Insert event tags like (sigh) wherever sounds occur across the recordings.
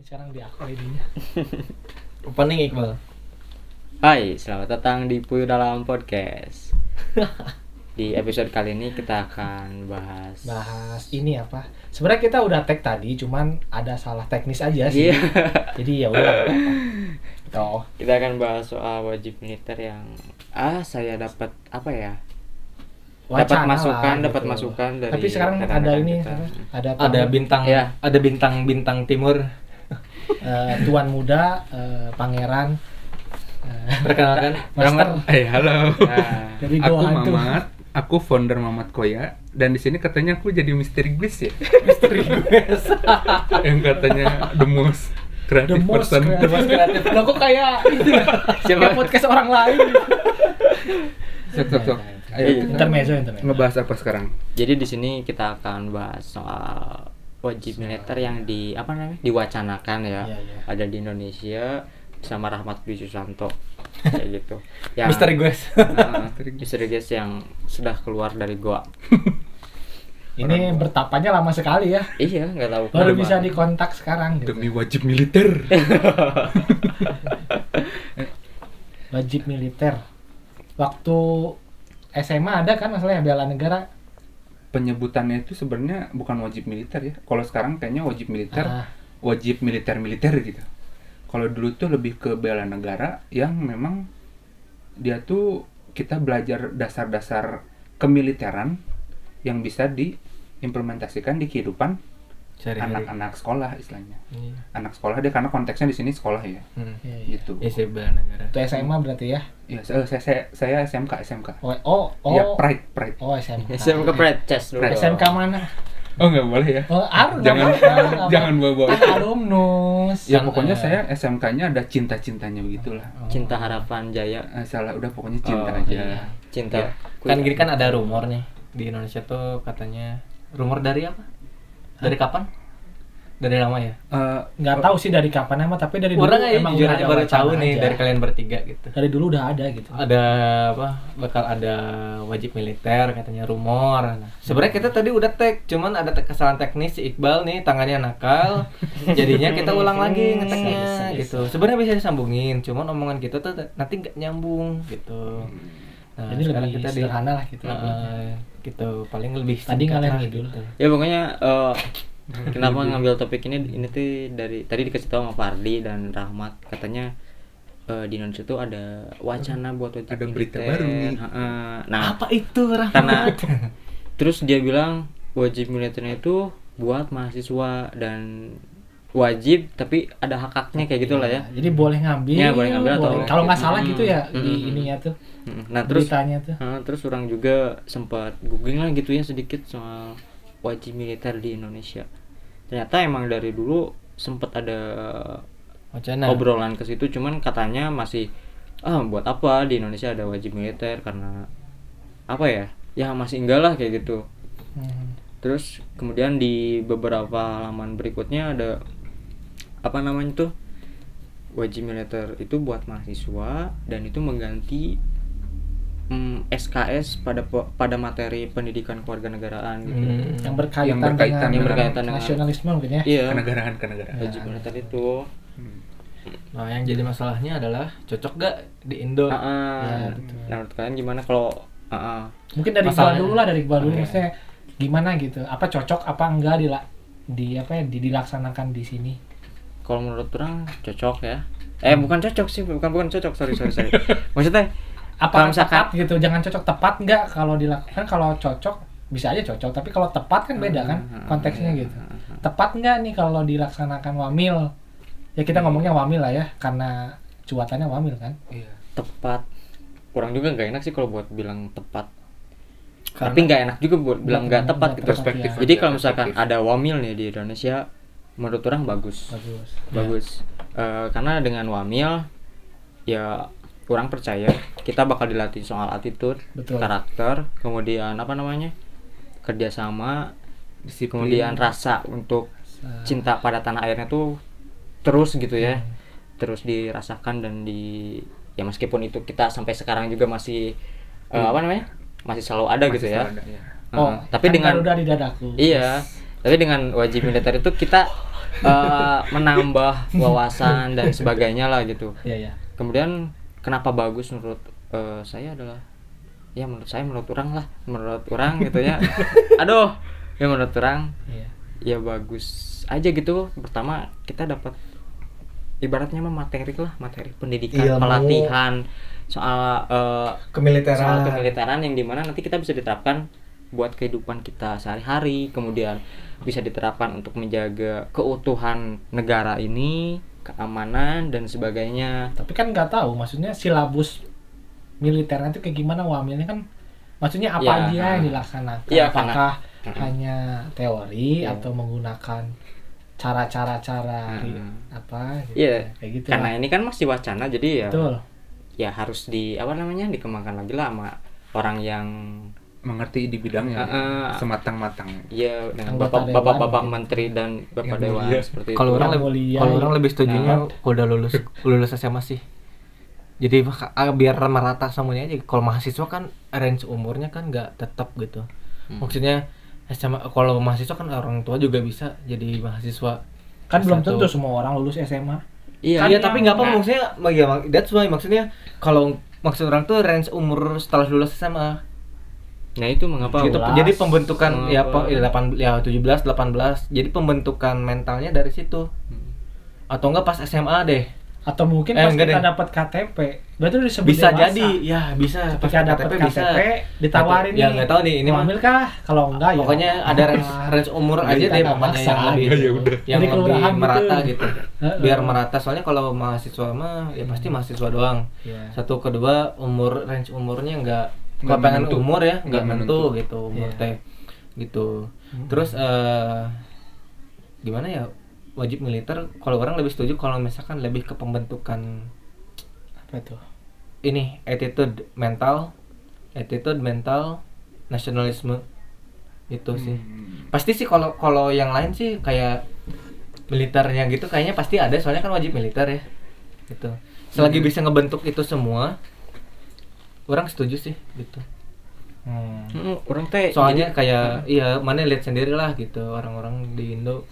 sekarang di aku ininya (laughs) Opening Iqbal. Hai, selamat datang di Puyu Dalam Podcast. (laughs) Di episode kali ini kita akan bahas bahas ini apa sebenarnya kita udah tag tadi cuman ada salah teknis aja sih Iya. jadi ya udah (laughs) oh Kita akan bahas soal wajib militer yang ah saya dapat apa ya? dapat wacana masukan, dapat gitu. masukan dari tapi sekarang ada rekan-rekan ini kita. ada Ada bintang Iya. ada bintang bintang timur. (laughs) eh, tuan muda eh, pangeran eh, Perkenalkan. (laughs) Master. Eh, halo. (laughs) Nah, dari Aku hantu Mamat, aku founder Mamat Koya dan di sini katanya aku jadi misteri guys ya. misteri guys Yang katanya the most the creative most person. kreatif kreatif lo kok kayak itu ya Siapa? kayak podcast orang lain Sok, sok, sok. Ayo Iya. intermezzo intermezzo ngebahas apa sekarang? jadi di sini kita akan bahas soal wajib militer yang di apa namanya? diwacanakan ya. Iya, iya. Ada di Indonesia sama Rahmat Dwi Susanto (laughs) kayak gitu. Yang Misteri gue. (laughs) Nah, misteri guys yang sudah keluar dari goa. (laughs) ini bertapanya lama sekali ya Iya, nggak tahu. baru bisa dikontak sekarang gitu. Demi wajib militer. wajib militer waktu SMA ada kan masalahnya bela negara Penyebutannya itu sebenarnya bukan wajib militer ya. Kalau sekarang kayaknya wajib militer, Ah. wajib militer-militer gitu. Kalau dulu tuh lebih ke bela negara yang memang dia tuh kita belajar dasar-dasar kemiliteran yang bisa diimplementasikan di kehidupan. Anak-anak sekolah istilahnya. Iya. Anak sekolah dia karena konteksnya di sini sekolah ya. Hmm. Iya, iya. Gitu. Ya sih bela negara. itu SMA berarti ya Ya, saya, saya, saya, saya SMK, SMK. oh oh, oh. Ya, Pride, Pride. oh SMK SMK Pride Chess dulu. Pride. SMK mana Oh, nggak boleh ya? oh aru Jangan- (laughs) jangan bawa-bawa. kan alumnus Ya, Kan, pokoknya saya SMK-nya ada cinta-cintanya begitulah. Cinta Harapan Jaya. Eh, salah, udah pokoknya cinta Oh, aja. iya. Cinta. Ya. Kan gini kan ada rumor nih di Indonesia tuh katanya rumor dari apa? Dari kapan? Dari lama ya? Eh, nggak tahu sih dari kapan emang tapi dari dulu Orang aja emang jujur udah aja baru tahu nih aja. dari kalian bertiga gitu. dari dulu udah ada gitu Ada apa? Bakal ada wajib militer katanya rumor. Nah, sebenarnya kita tadi udah tag, cuman ada te- kesalahan teknis si Iqbal nih tangannya nakal. (laughs) jadinya kita ulang lagi ngeteknya Bisa, bisa. gitu. Sebenarnya bisa disambungin, cuman omongan kita tuh nanti nggak nyambung gitu. Nah, jadi sekarang lebih kita di lah gitu Heeh, gitu paling lebih Tadi ngalahin lah ngidul. gitu. Ya pokoknya eh, kenapa ngambil topik ini ini tuh dari tadi dikasih tahu sama Fardi dan Rahmat katanya eh, di Indonesia tuh ada wacana buat wajib Ada berita militer. baru nih. Heeh. Nah, apa itu Rahmat? karena (laughs) terus dia bilang wajib militernya itu buat mahasiswa dan wajib tapi ada hak-haknya kayak gitulah ya. jadi boleh ngambil, Ya, boleh ngambil atau- kalau nggak salah Hmm, gitu ya hmm, di hmm. ininya tuh Nah, terus beritanya tuh terus orang juga sempat googling lah gitu ya sedikit soal wajib militer di Indonesia. Ternyata emang dari dulu sempat ada Wacana. obrolan ke situ, cuman katanya masih ah buat apa di Indonesia ada wajib militer karena apa ya? Ya masih enggak lah kayak gitu. Hmm. Terus kemudian di beberapa halaman berikutnya ada apa namanya tuh wajib militer itu buat mahasiswa dan itu mengganti mm, SKS pada pada materi pendidikan kewarganegaraan gitu. Hmm. yang berkaitan, Yang berkaitan dengan Yang berkaitan dengan- nasionalisme mungkin ya Iya. kenegaraan, kenegaraan. Militer itu. Hmm. Nah, yang jadi masalahnya adalah cocok gak di Indo? Ah, ah. Ya, betul. Nah, menurut kalian gimana kalau ah, ah. mungkin dari Masalahnya- dulu lah dari gua dulu Oke. maksudnya gimana gitu apa cocok apa enggak di di apa ya di, dilaksanakan di sini kalau menurut orang cocok ya? Eh bukan cocok sih, bukan bukan cocok, sorry sorry sorry. (laughs) Maksudnya apa Kalau misalkan- tepat gitu jangan cocok tepat enggak kalau dilakukan kalau cocok bisa aja cocok tapi kalau tepat kan beda kan Hmm, konteksnya gitu tepat nggak nih kalau dilaksanakan wamil ya kita ngomongnya wamil lah ya karena cuatannya wamil kan Iya. tepat. Orang juga nggak enak sih kalau buat bilang tepat. Karena- Tapi nggak enak juga buat bilang nggak Nggak- tepat nggak gitu. Perspektif ya. Jadi kalau misalkan perspektif. ada wamil nih di Indonesia, menurut orang bagus. bagus Bagus. Eh, karena dengan wamil ya kurang percaya kita bakal dilatih soal attitude, Betul. karakter, kemudian apa namanya? kerjasama, Disiplin. kemudian rasa untuk Nah, cinta pada tanah airnya tuh terus gitu ya. Hmm. Terus dirasakan dan di ya meskipun itu kita sampai sekarang juga masih eh, apa namanya? masih selalu ada Masih gitu ya. ada, ya. oh Heeh. tapi kan dengan di dadaku Iya, tapi dengan wajib militer itu kita eh, menambah (laughs) wawasan dan sebagainya lah gitu Iya ya. kemudian kenapa bagus menurut eh, saya adalah ya menurut saya menurut orang lah menurut orang gitu ya (laughs) aduh ya menurut orang Iya. ya bagus aja gitu pertama kita dapat ibaratnya mah materi lah materi pendidikan Ilmu. pelatihan soal eh, Kemiliteran. soal kemiliteran yang di mana nanti kita bisa diterapkan buat kehidupan kita sehari-hari kemudian bisa diterapkan untuk menjaga keutuhan negara ini keamanan dan sebagainya Tapi kan nggak tahu, maksudnya silabus militernya itu kayak gimana wamilnya kan maksudnya apa Ya, aja yang ah. dilaksanakan? Iya, Apakah karena- hanya teori Iya. atau menggunakan cara-cara cara Hmm. apa gitu. Iya, kayak gitu karena lah. ini kan masih wacana jadi ya betul ya harus di apa namanya dikembangkan lagi lah sama orang yang mengerti di bidangnya ah. sematang-matang ya dengan bapak bapak bapak menteri dan bapak Yang dewan mulia. seperti Kalau itu orang lebih mulia. kalau orang lebih setujunya Nah. udah lulus lulus SMA sih. Jadi ah, biar merata semuanya aja. Kalau mahasiswa kan range umurnya kan nggak tetap gitu. Hmm. Maksudnya SMA kalau mahasiswa kan orang tua juga bisa jadi mahasiswa. kan belum Satu. tentu semua orang lulus SMA iya Iya, Kan tapi yang- nggak apa maksudnya ya that's why maksudnya kalau maksud orang tuh range umur setelah lulus SMA. nah itu mengapa gitu. 17. Jadi pembentukan ya apa ya, 8 ya 17 18. Jadi pembentukan mentalnya dari situ. Hmm. Atau enggak pas SMA deh. Atau mungkin Eh, pas kita dapat KTP berarti udah disebut bisa dewasa. jadi ya bisa ketika dapat KTP, ditawarin ya nih nggak tahu nih ini mau ambil kah kalau enggak ya pokoknya ada range range umur aja deh pokoknya yang lebih. Ya udah. yang Jadi lebih gitu. merata gitu biar merata soalnya kalau mahasiswa mah ya pasti mahasiswa doang Iya. satu kedua umur range umurnya nggak Nggak pengen menentu. umur ya nggak menentu menentu. gitu umur Iya. teh gitu terus eh gimana ya wajib militer kalau orang lebih setuju kalau misalkan lebih ke pembentukan apa itu? ini attitude mental attitude mental nasionalisme. Itu sih. Hmm. pasti sih kalau kalau yang lain sih kayak militernya gitu kayaknya pasti ada soalnya kan wajib militer ya. Gitu. Selagi bisa ngebentuk itu semua orang setuju sih gitu. Hmm. Hmm, orang teh soalnya jadi- kayak iya mana lihat sendiri lah gitu orang-orang di Indo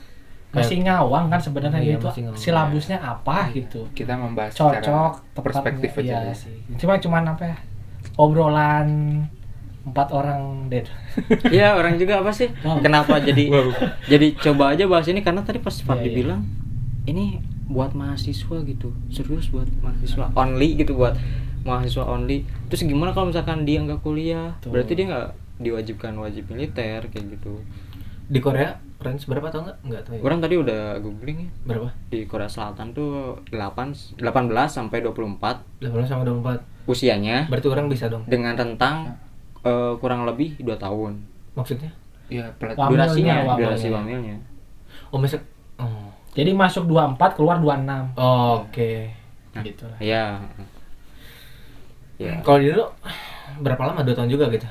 masih ngawang kan sebenarnya Iya, gitu ngawang. silabusnya apa gitu kita membahas cocok perspektif aja iya ya. sih cuma cuman apa ya obrolan empat orang dead (laughs) Iya orang juga apa sih? Wow. Kenapa jadi jadi coba aja bahas ini karena tadi pas Iya, Fardi iya. bilang ini buat mahasiswa gitu serius buat mahasiswa only gitu buat mahasiswa only terus gimana kalau misalkan dia nggak kuliah Tuh. berarti dia nggak diwajibkan wajib militer kayak gitu di Korea range berapa tau nggak? Nggak tahu ya. orang tadi udah googling ya. Berapa? Di Korea Selatan tuh 8 18 sampai 24 18 sama 24 usianya berarti orang bisa dong. dengan rentang eh, kurang lebih 2 tahun. Maksudnya? Ya durasinya wamilnya. durasi wamilnya. Oh misal oh. Jadi masuk 24 keluar 26 oke. Gitu lah ya ya kalau di dulu berapa lama? Dua tahun juga gitu?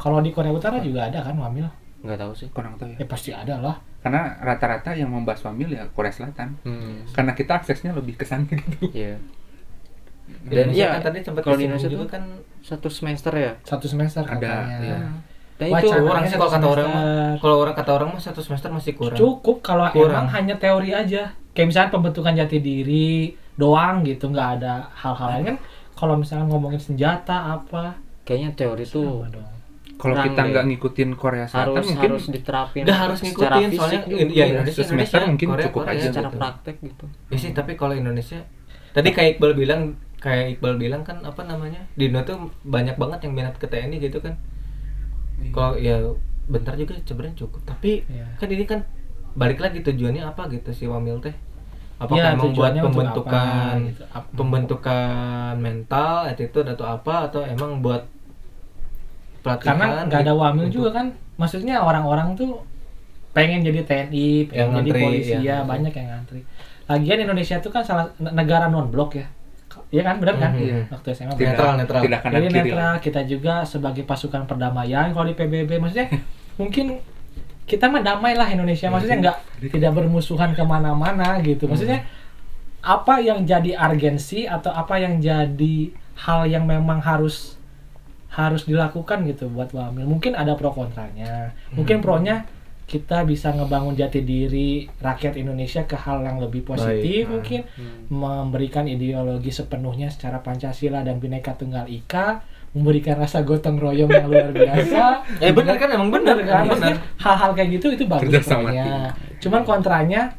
Kalau di Korea Utara juga ada kan wamil nggak tahu sih kurang tahu ya ya pasti ada lah karena rata-rata yang membahas wamil ya Korea Selatan hmm. karena kita aksesnya lebih ke sana gitu Iya. (laughs) dan Dan iya iya, kan tadi sempat kalau di Indonesia juga tuh kan satu semester ya. satu semester Ada, katanya iya. Dan Wacana. itu orang sih kalau kata orang kalau orang kata orang mah satu semester masih kurang cukup kalau Kurang. emang hanya teori aja kayak misalnya pembentukan jati diri doang gitu nggak ada hal-hal lain kan kalau misalnya ngomongin senjata apa kayaknya teori dong kalau kita nggak ngikutin Korea Selatan harus mungkin harus diterapin. Nggak harus secara ngikutin, fisik soalnya juga. ya Indonesia, semester Indonesia, mungkin Korea, cukup Korea, aja secara gitu. praktek gitu. Ya sih, tapi kalau Indonesia tadi kayak Iqbal bilang kayak Iqbal bilang kan apa namanya di Indo tuh banyak banget yang minat ke TNI gitu kan kalau ya bentar juga sebenarnya cukup tapi Iya. kan ini kan balik lagi tujuannya apa gitu si Wamil teh apakah Iya, emang buat tujuannya untuk pembentukan apa, gitu. Ap- pembentukan mental attitude atau apa atau emang buat pelatihan karena nggak ada gitu wamil untuk- juga kan. Maksudnya orang-orang tuh pengen jadi TNI pengen Yang jadi ngantri, polisi ya. ya banyak yang ngantri. Lagian Indonesia tuh kan salah ne- negara non blok ya. Iya kan? Benar kan? Mhm. waktu SMA tidak Netral, netral. tidak kanan Jadi kiri netral kita juga sebagai pasukan perdamaian kalau di PBB maksudnya (laughs) mungkin kita mah damai lah Indonesia. Maksudnya nggak tidak bermusuhan ke mana-mana gitu. Maksudnya apa yang jadi urgensi atau apa yang jadi hal yang memang harus harus dilakukan gitu buat wamil mungkin ada pro kontranya mungkin pronya kita bisa ngebangun jati diri rakyat Indonesia ke hal yang lebih positif Baik. mungkin memberikan ideologi sepenuhnya secara Pancasila dan Bhinneka Tunggal Ika memberikan rasa gotong royong yang luar biasa. (laughs) Eh benar kan? Emang benar Bener kan? kan? Hal-hal kayak gitu itu bagus cuman kontranya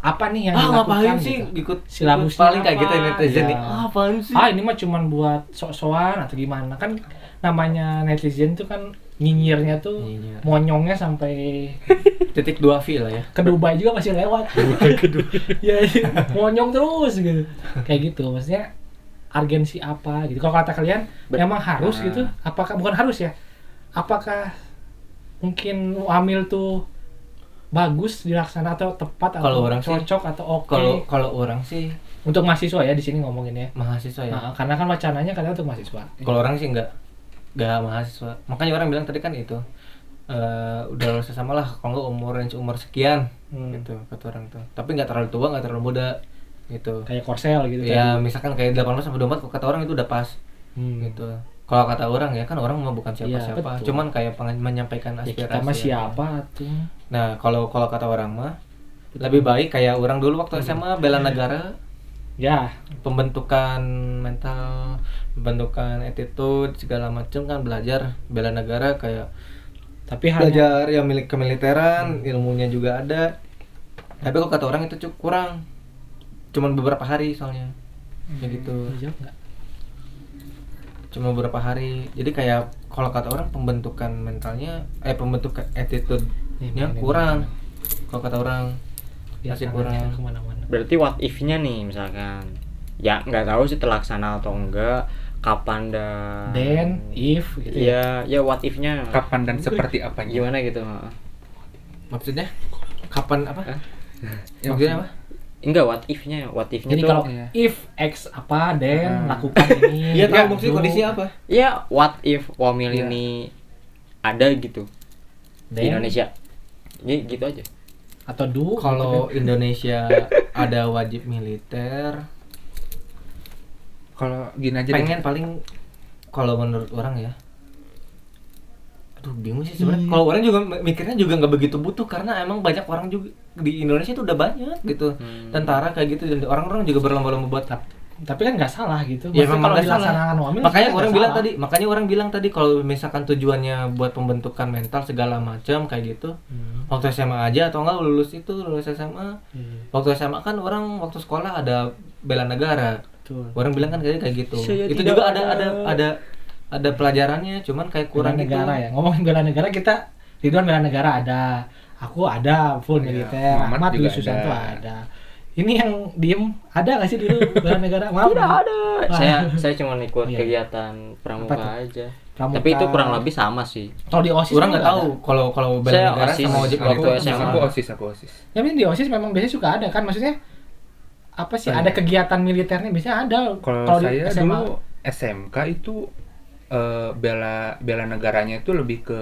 apa nih yang Ah dilakukan ngapain sih gitu? ikut Silabusnya ikut paling kayak gitu netizen nih. Ya. Ah, apaan sih? ah ini mah cuman buat sok-sokan atau gimana kan namanya netizen tuh kan nyinyirnya tuh Nyinyir. monyongnya sampai (laughs) Titik dua V lah ya. ke Dubai juga masih lewat (laughs) (laughs) ya monyong terus gitu kayak gitu maksudnya argensi apa gitu kalau kata kalian Bet- memang harus Ah. gitu apakah bukan harus ya apakah mungkin hamil tuh bagus dilaksana atau tepat atau Kalau orang sih- cocok atau oke Kalau kalau orang sih untuk mahasiswa ya di sini ngomongin ya mahasiswa ya. Nah, karena kan wacananya kadang untuk mahasiswa Kalau orang sih enggak enggak mahasiswa. Makanya orang bilang tadi kan itu eh udah lulus sama lah kalau nggak umur range umur sekian Hmm. gitu kata orang tuh. Tapi nggak terlalu tua, nggak terlalu muda gitu. kayak korsel gitu Ya tadi. misalkan kayak 18 sampai 24 kata orang itu udah pas Hmm. gitu. Kalau kata orang ya kan orang mah bukan siapa-siapa, betul. cuman kayak pengen menyampaikan ya aspirasi. kita mah ya. siapa tuh Nah, kalau kalau kata orang mah lebih baik kayak orang dulu Hmm. waktu SMA bela negara, ya pembentukan mental, pembentukan attitude segala macam kan belajar bela negara kayak tapi hanya belajar yang milik kemiliteran, ilmunya juga ada. Tapi kalau kata orang itu cukup kurang. Cuman beberapa hari soalnya. Ya gitu. Nggak? Cuma beberapa hari. Jadi kayak kalau kata orang pembentukan mentalnya eh pembentukan attitude-nya Ini, ini, kurang. Kalau kata orang masih kurang. ke mana-mana berarti what if-nya nih misalkan ya nggak tahu sih terlaksana atau enggak kapan dan then if gitu ya ya ya what if-nya Kapan dan seperti apanya? gimana gitu Maksudnya kapan apa? Hah? Ya, maksudnya apa? enggak what if-nya what if-nya jadi kalau iya. if x apa then Hmm. lakukan ini (laughs) Iya tahu maksudnya kondisi apa? ya what if wamil Iya. ini ada gitu di then Indonesia Jadi gitu aja atau do Kalau gitu (laughs) Indonesia ada wajib militer, Kalau gini aja deh. pengen paling kalau menurut orang ya. Aduh bingung sih sebenarnya. Kalau orang juga mikirnya juga nggak begitu butuh karena emang banyak orang juga di Indonesia itu udah banyak gitu. Hmm. Tentara kayak gitu dan orang-orang juga berlomba-lomba buat kan. Tapi kan nggak salah gitu Ya memang kalau nggak salah. dilaksanakan wamil makanya orang bilang salah. tadi, makanya orang bilang tadi kalau misalkan tujuannya buat pembentukan mental segala macam kayak gitu. Hmm. Waktu SMA aja atau enggak lulus itu lulus SMA. Iya, Waktu SMA kan orang waktu sekolah ada bela negara. betul Orang bilang kan kayak kayak gitu. Saya itu tidak juga ada ada. ada ada pelajarannya, cuman kayak bela kurang gitu. negara ya ngomongin bela negara kita Ridwan bela negara ada aku ada full Iya, militer Muhammad Ahmad juga Dwi Susanto ada. ada ini yang diem ada nggak sih dulu bela negara maaf tidak ada Wah. saya saya cuma ikut Iya. kegiatan Apa pramuka aja Pramuka. tapi itu kurang lebih sama sih kalau di osis Orang juga nggak tahu kalau kalau bela Saya negara OSIS sama wajib waktu militer SMA. Aku osis, aku osis. Ya tapi di OSIS memang biasanya suka ada kan maksudnya apa sih Apa ada ya? kegiatan militernya biasanya ada Kalau di saya SMA. dulu SMK itu eh, bela bela negaranya itu lebih ke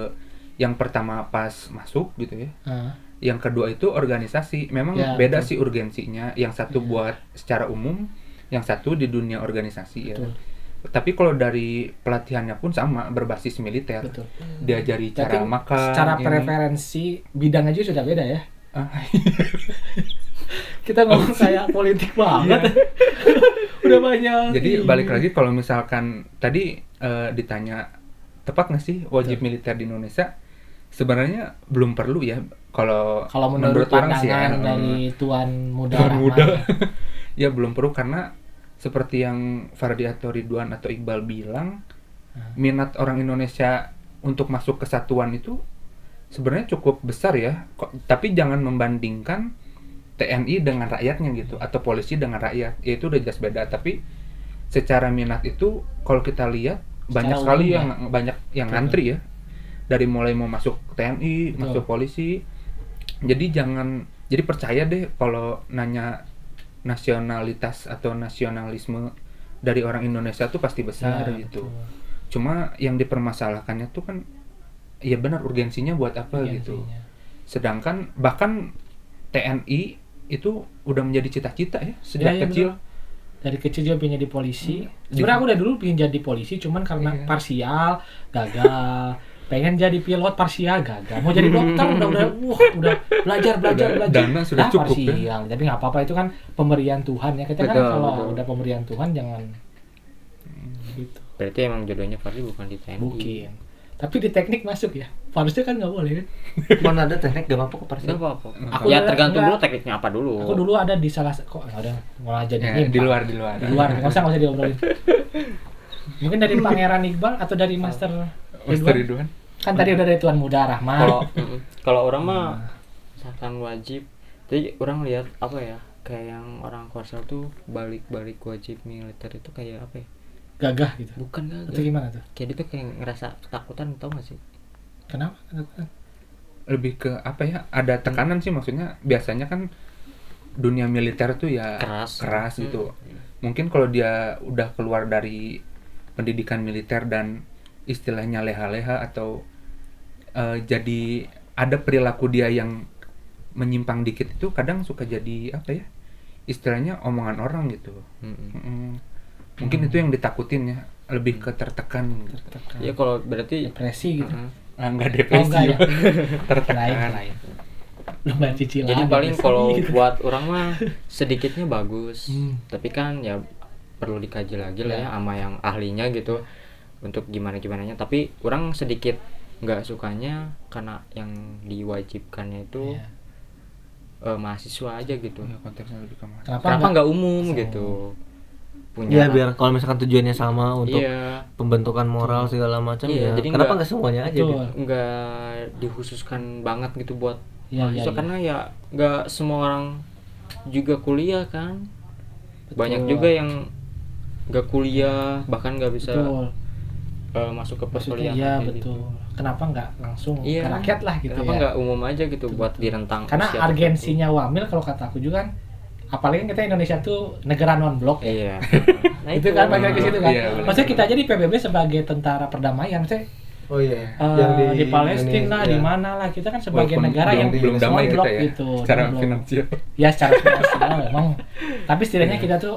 yang pertama pas masuk gitu ya. Ah, Yang kedua itu organisasi. Memang Ya, beda betul. sih urgensinya. Yang satu buat secara umum, yang satu di dunia organisasi ya. Betul. Tapi kalau dari pelatihannya pun sama berbasis militer. betul Diajari Berarti cara makan. secara ini. preferensi bidang aja sudah beda ya Ah, (laughs) kita ngomong kayak politik banget (laughs) udah banyak Jadi ini. balik lagi kalau misalkan tadi eh, ditanya tepat nggak sih wajib militer di Indonesia? Sebenarnya belum perlu ya kalau kalau menurut, orang sih ya, pandangan eh, dari tuan muda Tuan muda. (laughs) ya belum perlu karena seperti yang Fardi atau Ridwan atau Iqbal bilang Hmm. minat orang Indonesia untuk masuk kesatuan itu sebenarnya cukup besar ya. Kok- tapi jangan membandingkan TNI dengan rakyatnya gitu atau polisi dengan rakyat. Ya itu udah jelas beda. Tapi secara minat itu kalau kita lihat banyak Secara sekali umum ya. yang banyak yang Betul. ngantri ya. Dari mulai mau masuk TNI, Betul. masuk polisi. Jadi jangan jadi percaya deh kalau nanya nasionalitas atau nasionalisme dari orang Indonesia tuh pasti besar Ya, gitu. betul. Cuma yang dipermasalahkannya tuh kan ya benar urgensinya buat apa gitu. Urgensinya. Sedangkan bahkan TNI itu udah menjadi cita-cita ya sejak Ya, ya, kecil. betul. dari kecil juga pengen jadi polisi Hmm. sebenarnya aku udah dulu pengen jadi polisi cuman karena Iya. parsial gagal (laughs) pengen jadi pilot parsial gagal mau jadi dokter udah udah wah udah belajar belajar Udah belajar dana sudah Nah, cukup, ya. parsial tapi nggak apa-apa itu kan pemberian Tuhan ya kita kan Betul, kalau betul. udah pemberian Tuhan jangan gitu berarti emang jodohnya Fadli bukan di TNI mungkin tapi di teknik masuk ya harusnya kan nggak boleh kan Mana ada teknik gak mampu ke? Nggak apa-apa. Aku ya udah- tergantung enggak. dulu tekniknya apa dulu. aku dulu ada di salah sa- kok nggak ada malah jadi Ya, di luar di luar. di luar nggak usah nggak usah diobrolin (laughs) mungkin dari Pangeran Iqbal atau dari Master Master Ridwan Ridwan. Kan tadi udah dari Tuan Muda Rahmat Kalau (laughs) kalau orang mah misalkan wajib. Jadi orang lihat apa ya? Kayak yang orang korsel tuh balik-balik wajib militer itu kayak apa ya? gagah gitu Bukan atau gak gimana tuh Kayak dia tuh kayak ngerasa ketakutan tau gak sih? kenapa Lebih ke apa ya? Ada tekanan sih maksudnya. Biasanya kan dunia militer tuh ya Keras. keras gitu. Hmm. Mungkin kalau dia udah keluar dari pendidikan militer dan istilahnya leha-leha atau eh, jadi ada perilaku dia yang menyimpang dikit itu kadang suka jadi apa ya? Istilahnya omongan orang gitu. Mm-mm. Mm, Mungkin itu yang ditakutin ya, lebih ke tertekan. gitu. Tertekan. Ya kalau berarti depresi gitu Mm. Ah, enggak oh depresi. enggak ya (laughs) tertekan. Lain, cicilan Jadi paling kalau (laughs) gitu. buat orang mah sedikitnya bagus. Hmm. Tapi kan ya perlu dikaji lagi lah ya Ya. sama yang ahlinya gitu untuk gimana gimananya. Tapi orang sedikit nggak sukanya karena yang diwajibkannya itu Iya. eh, mahasiswa aja gitu. Ya, konteksnya lebih ke mahasiswa. kenapa, nggak umum gitu? Punya Ya biar kalau misalkan tujuannya sama untuk Iya, pembentukan moral segala macam Iya, ya. jadi Kenapa nggak- semuanya aja Betul. gitu? nggak dikhususkan banget gitu buat iya, mahasiswa iya. karena ya nggak semua orang juga kuliah kan. Banyak Betul. juga yang nggak kuliah bahkan nggak bisa betul eh, masuk ke maksudnya perkuliahan iya betul gitu. kenapa nggak langsung Iya. ke rakyat lah gitu Kenapa ya nggak umum aja gitu buat di rentang karena usia tertentu? urgensinya wamil kalau kata aku juga kan apalagi kan kita Indonesia tuh negara non blok ya Iya. (laughs) Nah, itu kan balik ke situ kan Iya, benar. maksudnya kita aja di PBB sebagai tentara perdamaian maksudnya Oh iya. eh, di, Palestina ini, di ya. mana lah kita kan sebagai Walaupun negara belum, yang belum damai non blok kita ya, gitu secara finansial. ya secara finansial (laughs) memang tapi setidaknya kita tuh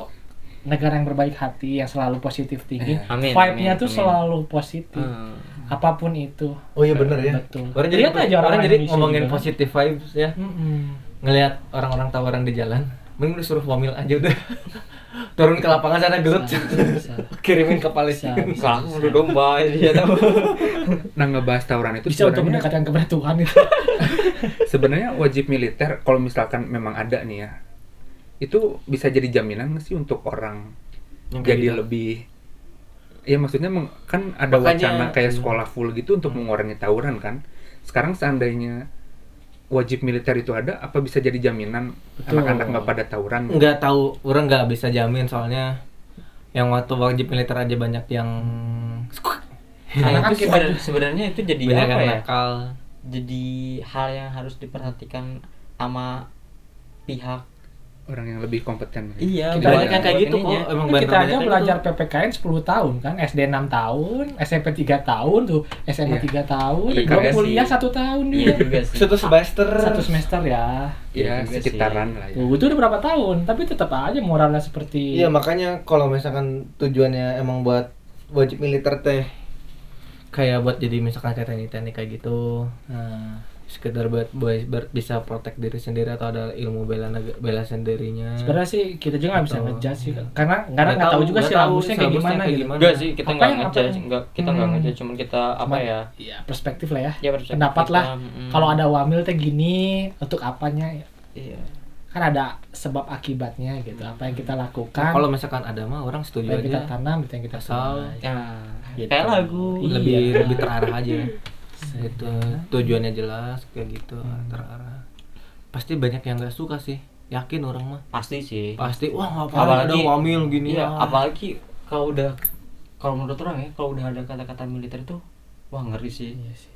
negara yang berbaik hati yang selalu positif tinggi. Amin, vibe-nya tuh amin. selalu positif Hmm. apa pun itu Oh iya bener ya. Betul. Orang jadi, Lihat aja orang orang jadi Indonesia ngomongin juga kan. positive vibes ya. Mm-mm. Ngelihat orang-orang tawaran di jalan, mending lu suruh wamil aja udah. (laughs) Turun ke lapangan sana gelut. (laughs) Kirimin ke Palestina. Kalau udah domba (laughs) dia tahu. Nah ngebahas tawuran itu bisa untuk sebenarnya mendekatkan kepada Tuhan itu sebenarnya wajib militer kalau misalkan memang ada nih ya itu bisa jadi jaminan nggak sih untuk orang Yang jadi gitu. lebih ya maksudnya meng- kan ada Makanya- wacana kayak sekolah full gitu untuk mengurangi tawuran kan. Sekarang seandainya wajib militer itu ada apa bisa jadi jaminan anak-anak nggak pada tawuran? Nggak tahu orang nggak bisa jamin soalnya yang waktu wajib militer aja banyak yang Karena Nah, kan itu sebenarnya, sebenarnya itu jadi banyak apa ya? nakal. Jadi hal yang harus diperhatikan sama pihak orang yang lebih kompeten. Iya, Kita banyak yang kayak gitu kok. Emang banyak kita aja belajar gitu. PPKN 10 tahun kan? SD 6 tahun SMP 3 tahun tuh. SMA Iya. 3 tahun Iya belum juga kuliah sih. satu tahun Iya dia. juga sih. satu semester. Satu semester ya. Iya ya sekitaran lah ya. Tuh, itu udah berapa tahun tapi tetap aja moralnya seperti Iya makanya kalau misalkan tujuannya emang buat wajib militer teh kayak buat jadi misalkan kayak teknik teknik kayak gitu. Nah, sekedar buat buat ber- bisa protek diri sendiri atau ada ilmu bela neg- bela sendirinya sebenarnya sih kita juga nggak bisa ngejudge sih karena karena Nggak nggak tahu tahu, juga nggak sih labusnya kayak gimana kayak gitu gimana. Enggak sih, kita nggak ngejudge, yang- enggak kita nggak Hmm. ngejudge, cuman kita apa Cuman, ya? ya perspektif lah ya, Ya, perspektif pendapat kita, lah mm. kalau ada wamil teh gini untuk apanya ya. Iya. kan ada sebab akibatnya gitu apa yang kita lakukan kalau misalkan ada mah orang setuju apa yang kita aja tanam itu yang kita Asal. Nah, Gitu. kayak lagu. Iya. lebih lebih terarah aja (laughs) itu tujuannya jelas kayak gitu terarah pasti banyak yang nggak suka sih yakin orang mah Pasti sih. pasti wah ngapain ada wamil gini Iya, ah. apalagi kalau udah kalau menurut orang ya, kalau udah ada kata-kata militer itu wah ngeri sih. Iya sih.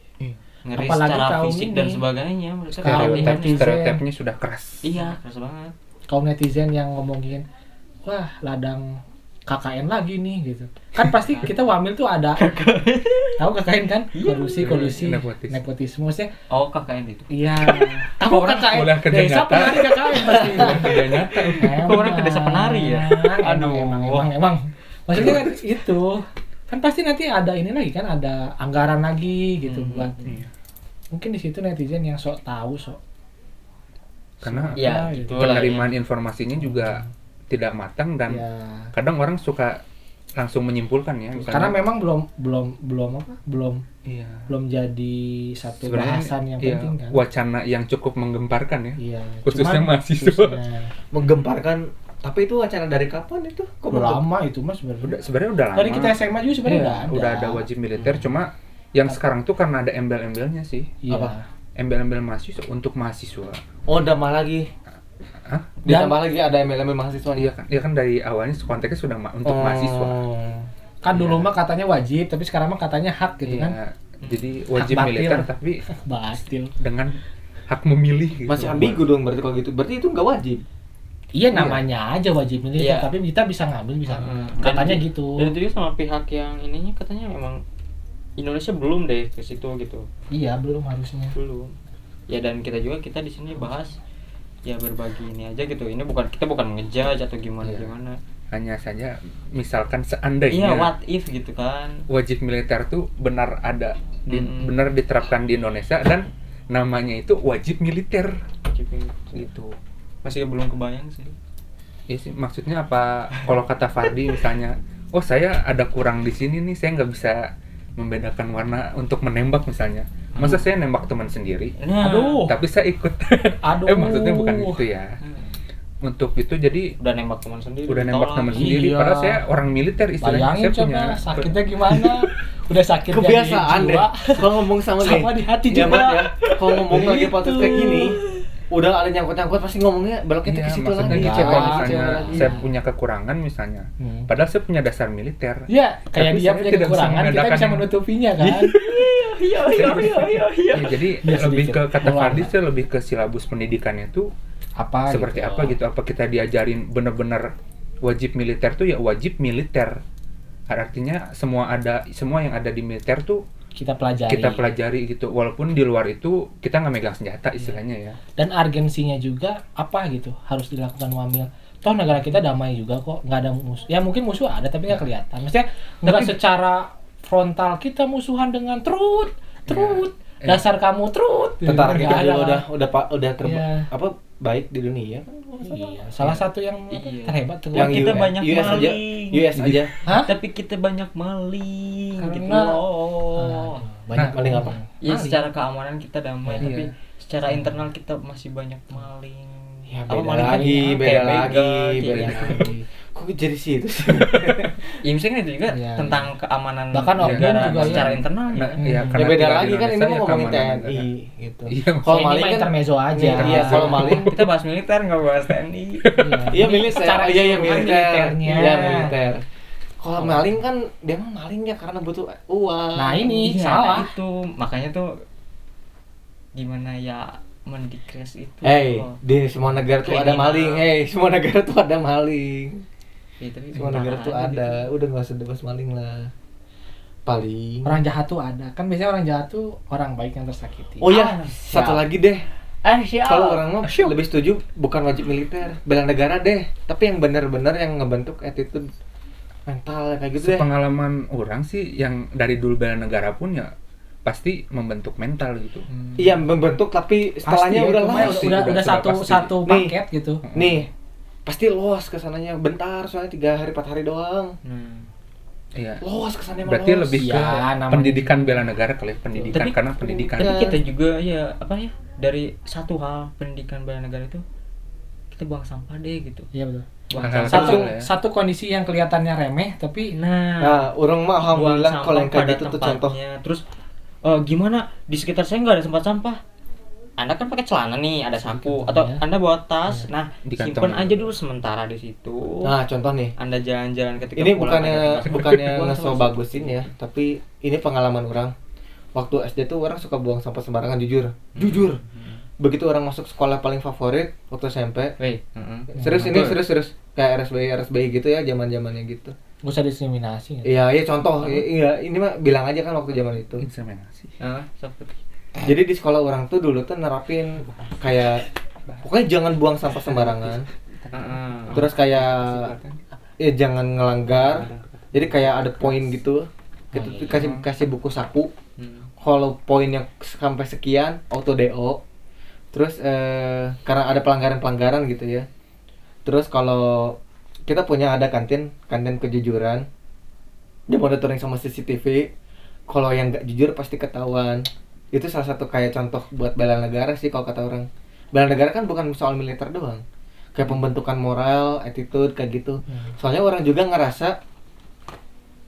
Ngeri Apalagi secara fisik ini. dan sebagainya mereka stereotip stereotipnya sudah keras Iya, keras banget. kaum netizen yang ngomongin wah ladang KKN lagi nih gitu kan pasti kita wamil tuh ada (laughs) tahu KKN kan kolusi kolusi Nepotis. nepotisme maksudnya Oh, KKN itu. iya (laughs) aku Orang KKN udah kerja desa nyata. penari KKN pasti kerja nyata Emang, Kok orang ke desa penari ya? Aduh, Aduh. emang, emang, emang, emang. Maksudnya kan itu kan pasti nanti ada ini lagi kan ada anggaran lagi gitu Hmm, buat Iya. mungkin di situ netizen yang sok tahu sok Karena ya gitu. itu penerimaan informasinya juga tidak matang dan ya kadang orang suka langsung menyimpulkan ya. misalnya- karena memang belum belum belum apa belum iya. belum jadi satu Sebenarnya bahasan yang iya, penting kan wacana yang cukup menggemparkan ya. iya khususnya cuman- mahasiswa. khususnya. menggemparkan tapi itu wacana dari kapan itu kok udah lama itu mas Udah sebenarnya sebenarnya udah lama. dari kita SMA juga sebenarnya Iya, udah ada udah ada wajib militer cuma yang sekarang tuh karena ada embel-embelnya sih. iya. Apa? Embel-embel mahasiswa untuk mahasiswa. oh tambah lagi Hah? ditambah lagi ada MLM mahasiswa Iya kan, iya kan dari awalnya konteksnya sudah ma- untuk Oh. mahasiswa. kan dulu mah katanya wajib tapi sekarang mah katanya hak gitu Iya, kan Jadi wajib batil. militer tapi (laughs) batil dengan hak memilih gitu. masih ambigu dong berarti kalau gitu berarti itu nggak wajib iya namanya aja wajib militer Iya. tapi kita bisa ngambil bisa Hmm. katanya Dan- gitu dan itu sama pihak yang ininya katanya memang Indonesia belum deh ke situ gitu iya belum harusnya belum ya dan kita juga kita di sini bahas ya berbagi ini aja gitu ini bukan kita bukan ngejudge atau gimana Iya. gimana Hanya saja misalkan iya seandainya what if gitu kan wajib militer tuh benar ada di, Mm-mm. benar diterapkan di Indonesia dan namanya itu wajib militer Gitu. gitu. masih belum kebayang sih Iya sih, maksudnya apa? Kalau kata Fardi misalnya, oh saya ada kurang di sini nih, saya nggak bisa membedakan warna untuk menembak misalnya. Masa saya nembak teman sendiri, nah aduh tapi saya ikut. (laughs) aduh eh maksudnya bukan itu ya. Untuk itu jadi udah nembak teman sendiri udah nembak teman sendiri, Iya. padahal saya orang militer istilahnya. bayangin saya coba punya sakitnya gimana (laughs) udah sakit kebiasaan deh kalau ngomong sama, Sama nih di hati ya, juga. Ya kalau ngomong lagi Gitu. podcast kayak gini udah ada nyangkut nyangkut pasti ngomongnya beloknya Iya, ke situ lagi gitu, kalau lagi, misalnya cewek lagi. saya punya kekurangan misalnya, Hmm. padahal saya punya dasar militer. Ya, kayak Tapi dia punya tidak bisa kekurangan, kita bisa menutupinya kan. iya iya iya iya iya Ya, jadi Iya, lebih sedikit. ke kata. Fardi saya lebih ke silabus pendidikannya tuh Apa seperti apa gitu apa kita diajarin bener-bener wajib militer tuh ya wajib militer artinya semua ada semua yang ada di militer tuh Kita pelajari. kita pelajari gitu walaupun di luar itu kita nggak megang senjata istilahnya ya Dan urgensinya juga apa gitu harus dilakukan wamil. Toh negara kita damai juga kok, nggak ada musuh. Ya mungkin musuh ada tapi nggak kelihatan. Maksudnya nggak secara frontal kita musuhan dengan trut, trut. Iya. Dasar kamu trut. tentara Nggak kita ada udah udah pa- udah terba- Iya. apa baik di dunia kan. Iya, salah satu yang Iya. terhebat tuh. yang kita US, banyak US aja maling. US aja Hah? tapi kita banyak maling gitu Karena- loh banyak Nah, maling apa? ya Maling. secara keamanan kita damai Iya. tapi secara internal kita masih banyak maling Ya, Apa beda maling lagi, kayak beda kayak lagi, begal, beda kayak gitu. lagi. kok jadi situ sih (laughs) ya misalnya itu juga Iya, tentang keamanan Bahkan negara juga ya. secara internal Nah, ya. ya, ya beda lagi kan ini mau ya ngomongin TNI gitu Iya, kalau maling mah kan intermezzo aja. iya kalau maling kita bahas militer nggak bahas TNI iya militer iya iya militernya. iya militer kalau maling kan dia mah maling ya karena butuh uang Nah, ini Iya, salah. itu makanya tuh gimana ya mendikres itu Hey, loh. di semua negara tuh ada maling. Hey, semua negara tuh ada maling. Ya, tapi Semua negara tuh ada. gitu. Udah nggak usah debas maling lah. Paling. Orang jahat tuh ada. Kan biasanya orang jahat tuh orang baik yang tersakiti. Oh Ah, ya, satu siap. lagi deh. Eh. Kalau orang mah lebih setuju bukan wajib militer, bela negara deh. Tapi yang benar-benar yang ngebentuk attitude mental kayak gitu deh. pengalaman orang sih yang dari dulu bela negara pun ya pasti membentuk mental gitu Iya membentuk tapi setelahnya Pasti, udah itu mah lah. udah, udah, udah udah satu pasti. satu Nih. paket gitu. Nih, pasti los ke sananya bentar soalnya tiga hari empat hari doang. Hmm. Iya. Los kesannya Berarti los. lebih ke Ya, namanya pendidikan bela negara kali ya, pendidikan Tapi- karena pendidikan tapi Iya. kita juga ya apa ya dari satu hal pendidikan bela negara itu kita buang sampah deh gitu Iya betul. Sampah Satu ya. satu kondisi yang kelihatannya remeh tapi nah, Nah, orang mah alhamdulillah kalau yang kayak gitu tuh contoh. tempatnya. terus eh, gimana di sekitar saya nggak ada tempat sampah anda kan pakai celana nih ada sapu atau ya. anda bawa tas nah Di kantong simpen ya. aja dulu sementara di situ Nah, contoh nih. anda jalan-jalan ketika ini pulang bukannya (laughs) bukannya ngeso bagusin ya tapi ini pengalaman orang waktu SD tuh orang suka buang sampah sembarangan jujur jujur begitu orang masuk sekolah paling favorit waktu SMP Weh, serius ini serius serius. Kayak RSBI RSBI gitu ya zaman zamannya gitu. Gak usah diskriminasi. gitu. iya iya contoh. Iya ini mah bilang aja kan waktu zaman itu. Ah, seperti jadi di sekolah orang tuh dulu tuh nerapin kayak pokoknya jangan buang sampah sembarangan. Terus kayak ya jangan ngelanggar. Jadi kayak ada poin gitu. Gitu kasih kasih buku saku. Hmm. kalau poinnya sampai sekian auto do terus eh, karena ada pelanggaran pelanggaran gitu ya. Terus kalau kita punya ada kantin kantin kejujuran dia monitoring sama CCTV kalau yang nggak jujur pasti ketahuan. Itu salah satu kayak contoh buat bela negara sih kalau kata orang. Bela negara kan bukan soal militer doang. Kayak pembentukan moral attitude kayak gitu. Hmm. soalnya orang juga ngerasa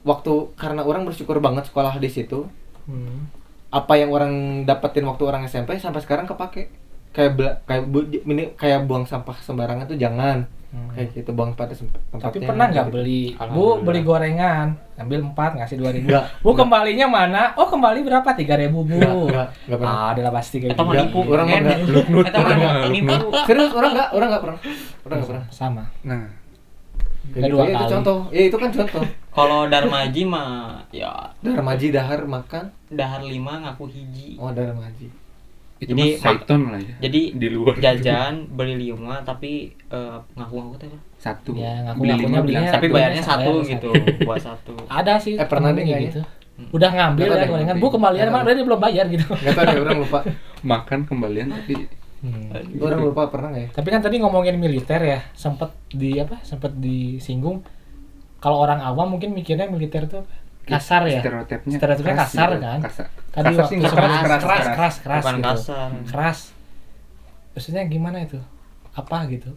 waktu karena orang bersyukur banget sekolah di situ Hmm. apa yang orang dapetin waktu orang SMP sampai sekarang kepake kayak bela- kayak bu, ini kayak buang sampah sembarangan tuh jangan Hmm. kayak gitu buang pada tempatnya Tapi pernah nggak gitu. beli? Bu beli gorengan, ambil empat ngasih dua ribu. Bu kembalinya mana? Oh kembali berapa? Tiga ribu bu. Nggak. Ah, adalah pasti kayak gitu. nipu orang kan? nggak. (laughs) Nipu serius orang nggak orang nggak pernah orang nggak pernah Sama. Nah, ya, itu kali. contoh ya itu kan contoh kalau Darmaji mah ya Darmaji dahar makan dahar lima ngaku hiji oh Darmaji itu Jadi, Saiton lah ya. jadi di luar jajan beli lima tapi eh, ngaku-ngaku teh apa? satu. Ya, ngaku- beli lima belinya tapi bayarnya satu satu. gitu (laughs) buat satu Ada sih. Eh, pernah deh kayaknya. gitu. Udah ngambil ya gorengan. Bu kembalian emang dia belum bayar gitu. nggak tahu deh orang lupa (laughs) makan kembalian tapi Hmm. orang lupa pernah ya Tapi kan tadi ngomongin militer ya, sempet di apa? Sempet disinggung. Kalau orang awam mungkin mikirnya militer itu apa? Kasar ya. stereotipnya Stereotipnya keras kasar gitu. kan? kasar, Tadi kasar waktu sih sebelum- keras keras keras, keras, keras, bukan gitu. kasar. Keras. Maksudnya gimana itu? Apa gitu?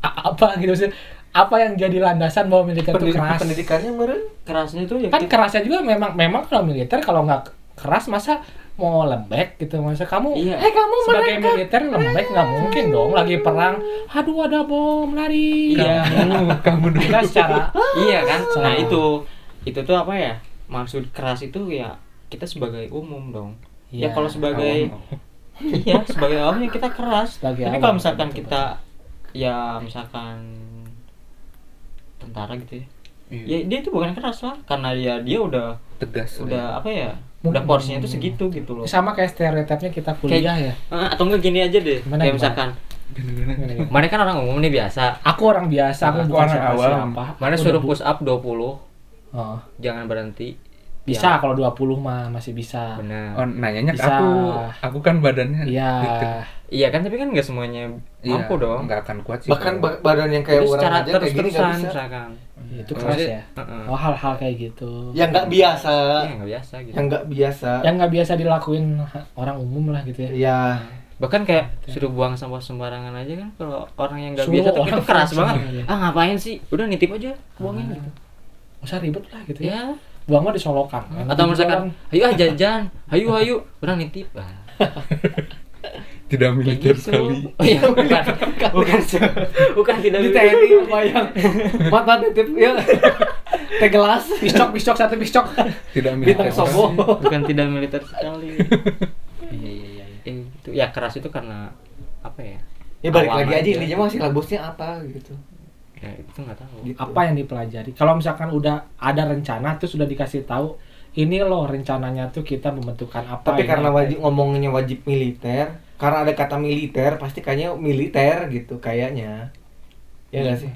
A- apa gitu? Maksudnya apa yang jadi landasan bahwa militer itu Pendidik- keras? pendidikannya meren? Kerasnya tuh ya kan kita- kerasnya juga memang memang kalau militer kalau nggak keras masa mau lembek gitu? Masa kamu Iya. eh kamu sebagai militer lembek nggak mungkin dong lagi perang. Aduh ada bom lari. Iya. kamu kamu kita secara iya kan? nah itu. Itu tuh apa ya maksud keras itu ya kita sebagai umum dong. Ya Iya, kalau sebagai (laughs) iya sebagai awamnya kita keras. Sebagai tapi kalau misalkan betul, kita ya misalkan tentara gitu ya. Iya. ya dia itu bukan keras lah karena ya dia udah tegas udah apa ya udah porsinya tuh segitu gitu loh. Sama kayak stereotipnya kita kuliah ya. Eh, atau enggak gini aja deh Gimana, kayak gimana? misalkan. Mana kan orang umum nih biasa. Aku orang biasa aku bukan orang siapa mana suruh push up 20 oh, jangan berhenti. Bisa Ya, kalau 20 mah masih bisa. Benar. Oh, nanyanya Bisa. aku. Aku kan badannya iya. gitu. iya kan tapi kan nggak semuanya Iya, mampu dong. Nggak akan kuat sih. bahkan ba- badan yang kayak itu orang secara aja kayak gini bisa. Misalkan itu keras ya. Heeh. oh hal-hal kayak gitu. Yang nggak biasa. Iya, nggak biasa gitu. Yang nggak biasa. Yang nggak biasa dilakuin orang umum lah gitu ya. Ya bahkan kayak suruh buang sampah sembarangan aja kan kalau orang yang nggak Suruh biasa tuh itu orang keras banget. sembarangan. ah ngapain sih? Udah nitip aja buangin gitu usah ribet lah gitu ya. Ya. Buang mah disolokan atau misalkan ayo ah jajan ayo ayo. Udah nitip ah. (laughs) Tidak militer gitu. sekali. (laughs) oh iya bukan. bukan bukan tidak di militer. TNI bayang. Mata titip ya. (laughs) Teh gelas piscok piscok satu piscok. Tidak militer. sobo. Bukan tidak militer sekali. Iya iya iya Eh, itu ya keras itu karena apa ya ya balik lagi aja aja. intinya mah silabusnya apa gitu ya itu nggak tahu. Gitu. apa yang dipelajari? Kalau misalkan udah ada rencana tuh sudah dikasih tahu ini loh rencananya tuh kita membentukkan apa tapi ini karena apa wajib ngomongnya wajib militer karena ada kata militer pasti kayaknya militer gitu kayaknya. Ya nggak sih?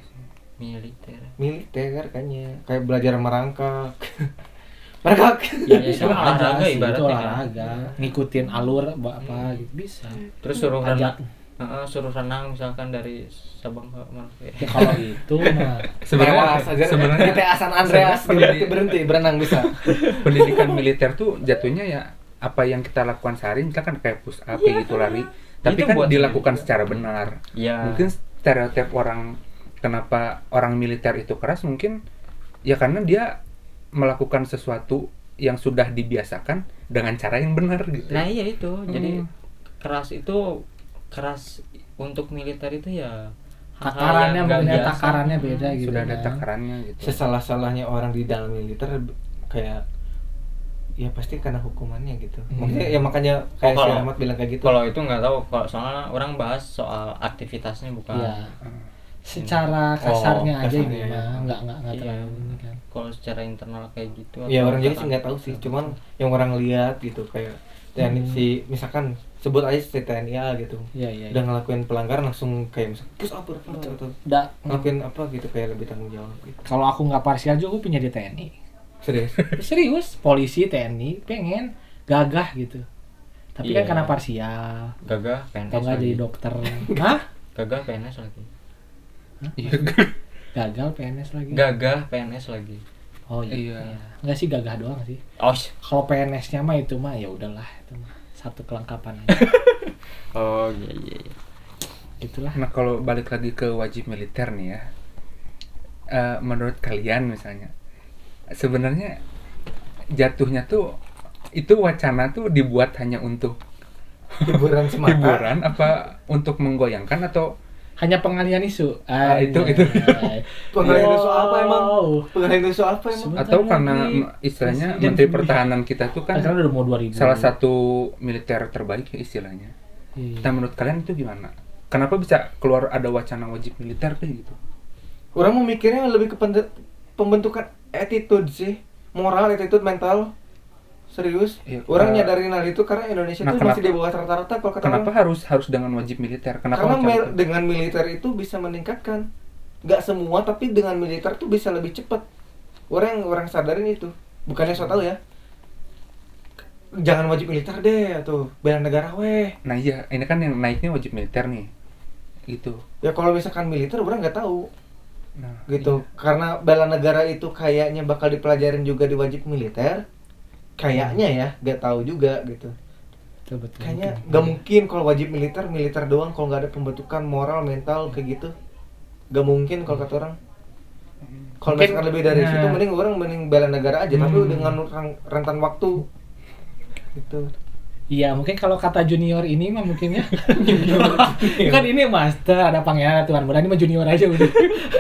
Militer. Militer kayaknya. Kayak belajar merangkak. (laughs) Merangkak. Ya, ya, Itu sama olahraga ibaratnya kan. olahraga. Ngikutin alur apa, apa gitu bisa. Terus suruh Ajak. Heeh, suruh renang misalkan dari Sabang ke Merauke ya, kalau itu (laughs) mah Sebenarnya sebenarnya kita San Andreas berhenti berhenti berenang bisa. (laughs) Pendidikan militer tuh jatuhnya ya apa yang kita lakukan sehari misalkan kayak push up kayak gitu lari. Tapi Itu kan buat dilakukan militer. secara benar. Ya mungkin stereotip orang kenapa orang militer itu keras mungkin ya karena dia melakukan sesuatu yang sudah dibiasakan dengan cara yang benar gitu. Nah iya itu. Jadi Hmm. keras itu keras untuk militer itu ya takarannya ya, biasa. takarannya beda gitu sudah ada kan. takarannya gitu sesalah salahnya orang di dalam militer kayak ya pasti karena hukumannya gitu Hmm. maksudnya ya makanya kayak Oh, si kalau- Ahmad bilang kayak gitu kalau itu nggak tahu kalau soalnya orang bahas soal aktivitasnya bukan Iya. secara kasarnya Oh, aja gitu ya. nggak nggak nggak Iya. kan kalau secara internal kayak gitu ya orang jadi sih nggak tahu sih cuman yang orang lihat gitu kayak TNI Hmm. si misalkan sebut aja si TNI A gitu iya iya udah ngelakuin pelanggaran langsung kayak misal push up push up," atau Da- ngelakuin apa gitu kayak lebih tanggung jawab gitu kalau aku nggak parsial juga aku punya di TNI Serius. (laughs) serius polisi TNI pengen gagah gitu tapi kan Iya. karena parsial Gagah PNS atau nggak jadi dokter (laughs) Hah? Gagah PNS lagi. Iya. (laughs) gagal PNS lagi Gagah PNS lagi. Oh iya, Iya. iya. nggak sih gagah doang sih Oh, kalau PNS-nya mah itu mah ya udahlah itu mah satu kelengkapan aja (laughs) oh iya iya. iya. itulah Nah kalau balik lagi ke wajib militer nih ya, eh, menurut kalian misalnya, sebenarnya jatuhnya tuh itu wacana tuh dibuat hanya untuk Hiburan (laughs) semata. hiburan apa untuk menggoyangkan atau hanya pengalihan isu Ah, itu- Anjay. itu. (laughs) Pengalihan isu apa emang? Pengalihan isu apa emang? Sebentar atau karena lagi. istilahnya Presiden Menteri Pertahanan kita tuh kan karena udah mau 2000 salah satu militer terbaik ya istilahnya. Iya. Nah menurut kalian itu gimana? Kenapa bisa keluar ada wacana wajib militer kayak gitu? Orang memikirnya lebih ke pembentukan attitude sih, moral, attitude, mental. Serius. Iya, orang eh, nyadarin hal itu karena Indonesia nah, tuh masih di bawah rata-rata kalau kata Kenapa orang. harus harus dengan wajib militer? Kenapa Karena mil- itu? dengan militer itu bisa meningkatkan. Gak semua tapi dengan militer tuh bisa lebih cepat. Orang orang sadarin itu. Bukannya so tau ya. Jangan wajib militer deh atau bela negara weh. Nah iya, ini kan yang naiknya wajib militer nih. Gitu. Ya kalau misalkan militer orang nggak tahu Nah, gitu karena bela negara itu kayaknya bakal dipelajarin juga di wajib militer kayaknya ya nggak tahu juga gitu. Betul betul kayaknya nggak mungkin kalau wajib militer militer doang kalau nggak ada pembentukan moral mental kayak gitu. Nggak mungkin kalau kata orang. Kalau Mungkin- misalkan lebih dari nah. situ mending orang mending bela negara aja tapi Hmm. dengan ren- rentan waktu. Gitu. Iya mungkin kalau kata junior ini mah mungkin ya. (laughs) (laughs) Kan ini master ada pangeran tuan muda ini mah junior aja udah.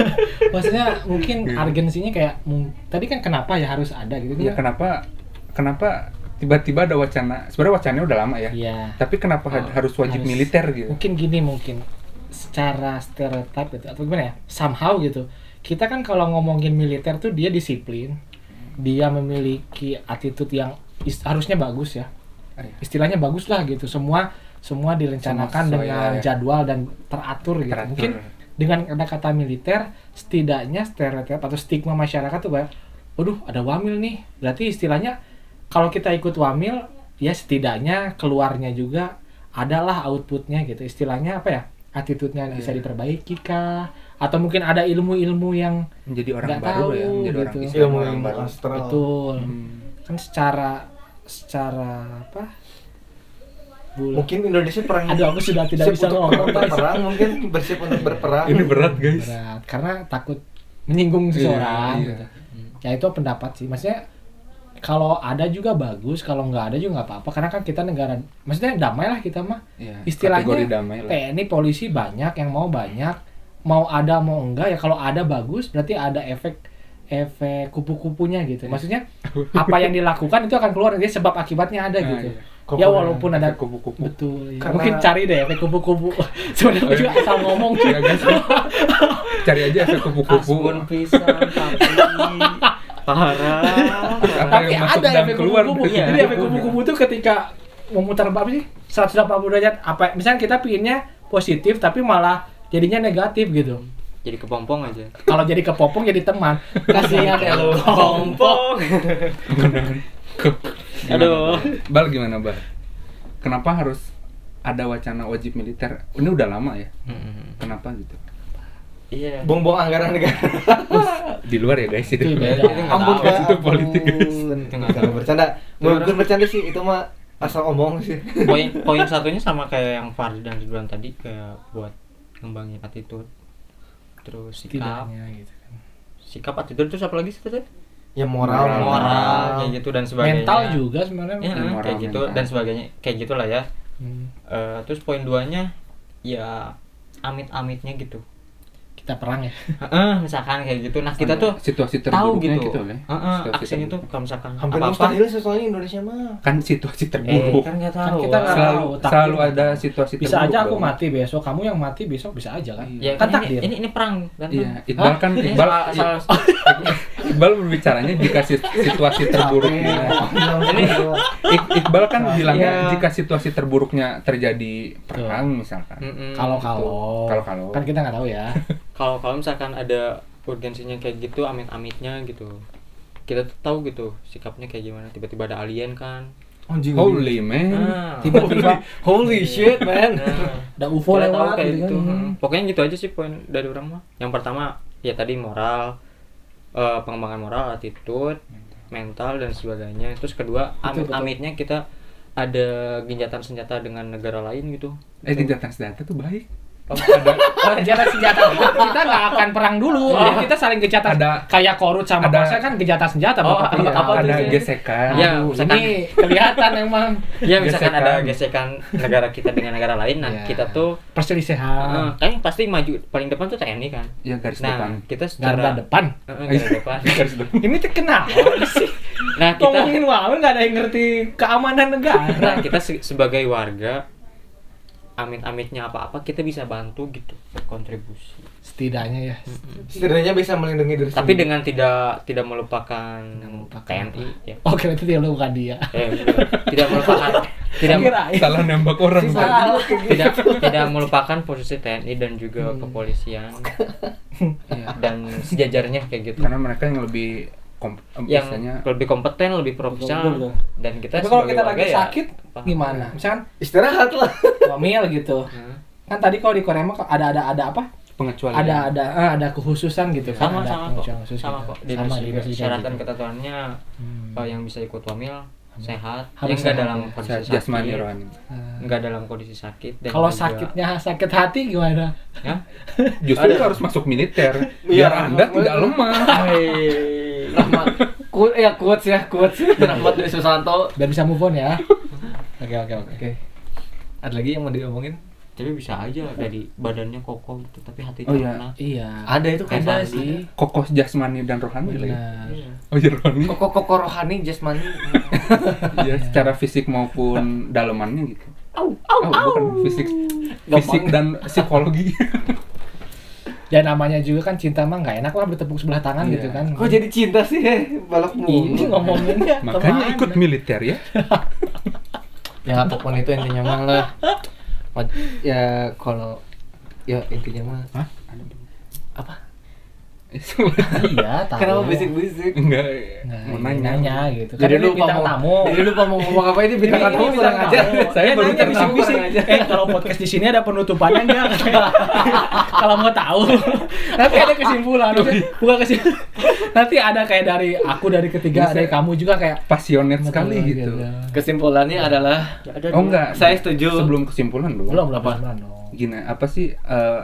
(laughs) Maksudnya mungkin urgensinya kayak mung- tadi kan kenapa ya harus ada gitu. Ya kan kenapa kenapa tiba-tiba ada wacana? Sebenarnya wacananya udah lama ya. iya Tapi kenapa Oh, harus wajib harus. militer gitu? mungkin gini mungkin secara stereotip gitu atau gimana ya somehow gitu kita kan kalau ngomongin militer tuh dia disiplin dia memiliki attitude yang harusnya bagus ya Ah, iya. istilahnya bagus lah gitu semua semua direncanakan Semua dengan ya, ya. jadwal dan teratur gitu Teratur. mungkin dengan kata-kata militer setidaknya stereotip atau stigma masyarakat tuh kayak waduh ada wamil nih berarti istilahnya kalau kita ikut wamil ya setidaknya keluarnya juga adalah outputnya gitu istilahnya apa ya attitude-nya bisa Iya. diperbaiki kah atau mungkin ada ilmu-ilmu yang Menjadi orang baru tahu, ya, menjadi orang gitu. Ilmu orang ilmu baru. astral betul Hmm. kan secara secara apa bul- mungkin Indonesia perang Aduh, aku sudah tidak bisa ngomong, berperang mungkin bersiap untuk berperang Ini berat guys. berat karena takut menyinggung seseorang Iya, iya. gitu. ya itu pendapat sih maksudnya kalau ada juga bagus kalau nggak ada juga nggak apa-apa karena kan kita negara maksudnya damai lah kita mah Iya, istilahnya kategori damai lah. TNI polisi banyak yang mau banyak mau ada mau enggak ya kalau ada bagus berarti ada efek efek kupu-kupunya gitu maksudnya (laughs) apa yang dilakukan itu akan keluar dia sebab akibatnya ada Nah, gitu iya. ya walaupun ada kupu-kupu. betul ya. Karena- mungkin cari deh efek kupu-kupu (laughs) sebenarnya Oh, iya. juga asal ngomong sih Ya, guys. Cari aja efek kupu-kupu. Asbun pisan tapi parah. Tapi yang ada efek keluar kupu-kupu gitu. jadi efek kupu-kupu itu ketika memutar apa sih 180 derajat apa misalnya kita pinginnya positif tapi malah jadinya negatif gitu Jadi kepompong aja. kalau jadi kepopong jadi teman kasihan ya lo Kepompong. Aduh. Bal gimana Bal? Kenapa harus ada wacana wajib militer? Ini udah lama ya. Kenapa gitu? Iya. buang-buang anggaran negara Di luar ya guys itu. Beda. ampun tahu. Kak. Itu politik, guys. Jangan bercanda bukan bercanda sih itu mah asal omong sih Poin poin satunya sama kayak yang Fahri dan Ridwan tadi kayak buat ngembangin attitude. Terus sikap. setidaknya gitu kan Sikap attitude terus apa lagi sih tadi? ya moral Moral. Moral kayak gitu dan sebagainya. mental juga sebenarnya Ya, Moral, kayak gitu mental. dan sebagainya kayak gitulah ya. Hmm, Eh, terus poin duanya ya amit-amitnya gitu. Kita perang ya Heeh, misalkan kayak gitu. Nah, kita tuh situasi tahu terburuknya gitu. gitu, lah. Heeh, Situasi aksinya tuh terburuk. kalau misalkan hampir apa-apa mustahil soalnya Indonesia mah kan situasi eh, terburuk. kan nggak Kan tahu. kita nggak selalu tahu, takdir selalu ada situasi bisa terburuk aja aku dong. mati besok kamu yang mati besok bisa aja kan Iya. Ya kan kan ini, takdir ini ini perang kan. Iya, Iqbal kan Ini Iqbal Iqbal berbicaranya jika si- situasi (laughs) terburuknya. Ik- Iqbal kan bilangnya Iya. jika situasi terburuknya terjadi perang misalkan. Mm-mm. kalau kalau Kalau-kalau. kan kita nggak tahu ya (laughs) kalau kalau misalkan ada urgensinya kayak gitu amit-amitnya gitu kita tuh tahu gitu sikapnya kayak gimana tiba-tiba ada alien kan Anjing. Holy man. nah, tiba-tiba Holy shit, man. nah, ada UFO kita lewat kayak gitu gitu. kan Hmm. pokoknya gitu aja sih poin dari orang mah yang pertama ya tadi moral eh, pengembangan moral attitude mental dan sebagainya terus kedua betul. amit-amitnya kita ada genjatan senjata dengan negara lain gitu Eh gencatan senjata tuh baik. Oh, ada Oh, gencatan senjata kita nggak akan perang dulu Iya. kita saling gencatan Ada- kayak korut sama ada- Korsel kan gencatan senjata Oh, bapak iya. apa ada tuh? gesekan. Ya, Aduh, misalkan- ini kelihatan emang ya misalkan Gesekan. ada gesekan negara kita dengan negara lain nah Iya. kita tuh perselisihan eh, kan pasti maju paling depan tuh TNI kan Ya garis nah depan. kita garda secara depan eh, garis depan (laughs) Garis depan. ini tuh kenapa sih nah kita ngomongin wow nggak ada yang ngerti keamanan negara nah kita se- sebagai warga amit-amitnya apa-apa kita bisa bantu gitu kontribusi setidaknya ya. Setidaknya bisa melindungi diri tapi sendiri. dengan tidak tidak melupakan, melupakan TNI ya. Oke itu dia bukan dia. Eh, tidak melupakan tidak Kirain. Salah nembak orang. Salah. tidak tidak melupakan posisi TNI dan juga kepolisian. (laughs) Iya. dan sejajarnya kayak gitu. Karena mereka yang lebih kom- yang biasanya lebih kompeten lebih Betul, profesional betul. dan kita tapi kalau sebagai kita lagi ya sakit paham. gimana misalkan istirahat lah. (laughs) wamil gitu Hah? kan tadi kalau di Korea mah ada ada ada apa pengecualian. ada ada ah, ada kekhususan gitu kan sama ada sama kok khusus sama gitu. kok di sama di dan gitu. ketentuannya Hmm. yang bisa ikut wamil sehat Harus yang enggak sehat, dalam ya. kondisi Sehat sakit jasmani rohani. Enggak dalam kondisi sakit dan kalau juga- sakitnya sakit hati gimana ya Justru harus masuk militer Iya, biar Anda tidak lemah. (laughs) Rahmat. Ku, ya quotes ya quotes. Rahmat dari Susanto. biar bisa move on ya oke oke oke Oke. Ada lagi yang mau diomongin? tapi bisa aja dari badannya kokoh gitu tapi hatinya Oh, iya. iya Ada itu kan ada sih Kokoh jasmani dan rohani benar Iya. Oh iya rohani. Koko koko rohani jasmani. (laughs) Ya, secara fisik maupun dalemannya gitu. Oh, bukan fisik fisik dan psikologi. (laughs) ya namanya juga kan cinta mah nggak enak lah bertepuk sebelah tangan Iya. gitu kan Kok jadi cinta sih? (laughs) Balok ini mulu. ngomonginnya Makanya ke mana? ikut militer ya. (laughs) ya apa pun itu intinya mah lah ya kalau ya intinya mah Hah? apa (laughs) iya tahu kenapa bisik-bisik Enggak, Nah, mau nanya. nanya. gitu jadi kan bintang mau tamu jadi lupa mau ngomong apa ini bintang tamu kurang aja Saya baru nanya bisik-bisik. Eh kalau podcast di sini ada penutupannya enggak? (laughs) kalau mau tahu. Nanti ada kesimpulan. Bukan kesimpulan. Nanti ada kayak dari aku dari ketiga, dari kamu juga kayak Pasionet sekali gitu. kesimpulannya adalah Oh enggak. Saya setuju. Sebelum kesimpulan dong. Belum belum belum. Gini, apa sih eh,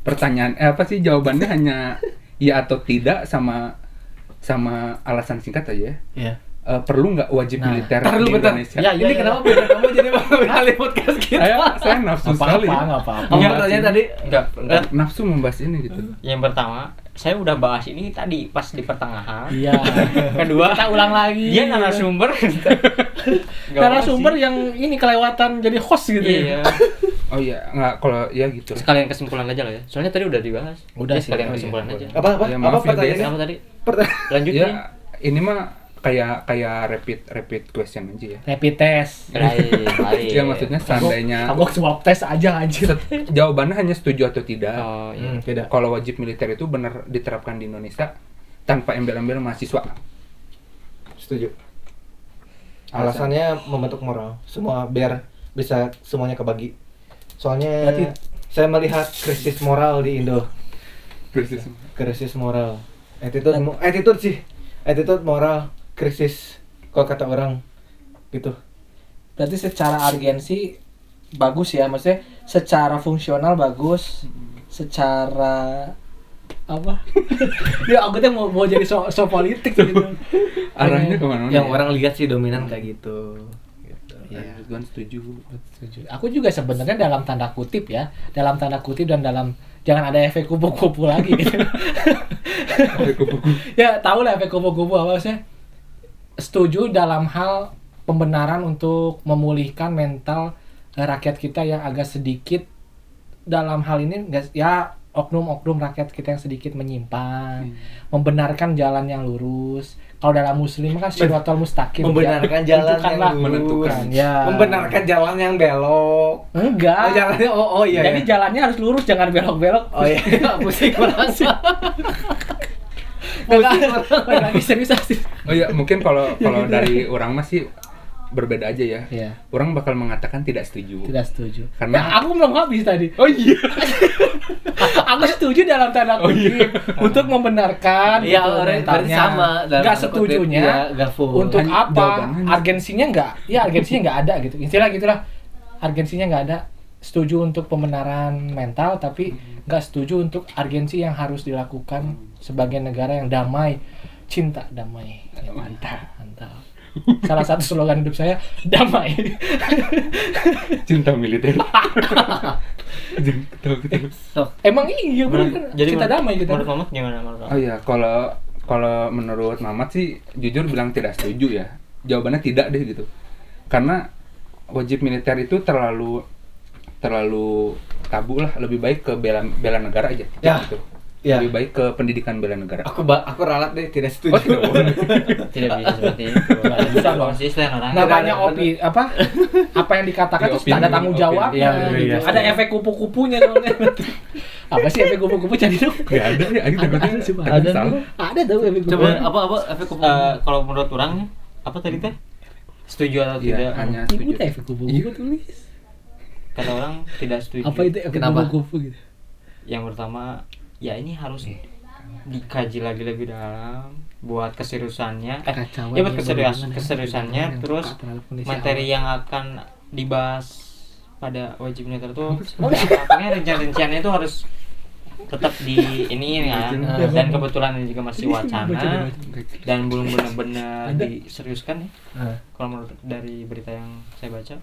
pertanyaan eh apa sih jawabannya hanya ya atau tidak sama sama alasan singkat aja ya. Iya. Eh, perlu nggak wajib Nah, militer di bentar. Indonesia? Ya, ini ya, kenapa ya. beda kamu jadi mengambil (laughs) podcast kita? Saya saya nafsu Apa sekali. apa ya. apa apa. Iya, pertanyaan sih. tadi? enggak enggak Nafsu membahas ini gitu. yang pertama saya udah bahas ini tadi pas di pertengahan Iya. (laughs) kedua Kita ulang lagi. dia narasumber (laughs) narasumber yang ini kelewatan jadi host gitu iya ya. Oh iya, nggak kalau ya gitu. sekalian kesimpulan aja lah ya soalnya tadi udah dibahas Udah Ya, sih, sekalian iya, kesimpulan boleh. aja Apa apa? Ya, apa maaf ya, pertanyaannya? apa tadi Pertanyaan. lanjutin Ya, ini mah kayak kayak rapid rapid question aja ya. Rapid test. lain (laughs) lain Ya maksudnya seandainya Kamu swab test aja anjir. jawabannya hanya setuju atau tidak. oh iya Hmm, tidak. Kalau wajib militer itu benar diterapkan di Indonesia tanpa embel-embel mahasiswa. Setuju. Alasannya membentuk moral. Semua biar bisa semuanya kebagi. Soalnya Berarti- saya melihat krisis moral di Indo. Krisis. Krisis moral. Attitude mo- attitude sih. Attitude moral krisis kalau kata orang gitu. Berarti secara urgensi bagus ya, maksudnya secara fungsional bagus, secara apa? (laughs) ya aku tuh mau, mau jadi so, so politik gitu. (laughs) Arahnya ke mana? Yang orang lihat sih dominan kayak gitu. Gitu. Iya. Ridwan setuju. Setuju. Aku juga sebenarnya dalam tanda kutip ya, dalam tanda kutip dan dalam jangan ada efek kupu-kupu lagi (laughs) gitu. ya tahu lah efek kupu-kupu apa maksudnya setuju dalam hal pembenaran untuk memulihkan mental eh, rakyat kita yang agak sedikit dalam hal ini ya oknum-oknum rakyat kita yang sedikit menyimpang membenarkan jalan yang lurus kalau dalam muslim kan siratal mustaqim Membenarkan ya. jalan yang lurus. Menentukan. ya Membenarkan jalan yang belok. enggak Oh jalannya oh oh iya. jadi ya. jalannya harus lurus jangan belok-belok Oh iya, (laughs) pusing kurang. Balik lagi sterilisasi. Oh iya, mungkin kalau (laughs) kalau dari orang masih berbeda aja ya. Iya. Orang bakal mengatakan tidak setuju. Tidak setuju. Karena- Ya, aku belum habis tadi. Oh iya. (laughs) aku setuju dalam tanda Oh, kutip untuk membenarkan Iya, gitu, berarti sama dalam Nggak tanda kutip, setujunya iya, full. untuk Hanya apa argensinya nggak ya argensinya nggak ada gitu istilah gitulah argensinya nggak ada setuju untuk pembenaran mental tapi nggak setuju untuk argensi yang harus dilakukan sebagai negara yang damai cinta damai Ya, Mantap. mantap salah satu slogan hidup saya damai Cinta militer. (laughs) Ketawa-ketawa. Sok. emang iya bener kan jadi cinta menurut- damai kita menurut Mamat gimana menurut Oh iya, kalau kalau menurut Mamat sih jujur bilang tidak setuju ya. Jawabannya tidak deh gitu. Karena wajib militer itu terlalu terlalu tabu lah. Lebih baik ke bela bela negara aja. Ya. Gitu. Ya. Lebih baik ke pendidikan bela negara. Aku ba aku ralat deh tidak Oh, setuju. tidak boleh. (laughs) tidak bisa seperti itu Nggak bisa dong. konsisten orang namanya Bener, opi apa apa yang dikatakan Iya, terus opini, ada tanggung jawab Iya, gitu. iya, ada iya. efek kupu-kupunya soalnya apa sih efek kupu-kupu jadi dong Gak ada ya, Ada, ada, coba. takut Ada salah. ada tuh efek kupu Coba apa apa efek kupu. Eh, kalau menurut orang apa tadi teh setuju atau Iya, tidak hanya Ibu setuju. tuh efek kupu-kupu Iya. tulis kata orang tidak setuju apa itu efek kupu-kupu gitu yang pertama ya ini harus dikaji lagi lebih dalam buat keseriusannya. Eh, Kekacauan ya buat keserius keseriusannya terus materi awal. yang akan dibahas pada wajib militer tuh apanya rincian-rinciannya itu harus tetap di ini kan Iya, dan kebetulan ini juga masih wacana dan belum benar-benar diseriuskan ya. Ah. kalau menurut dari berita yang saya baca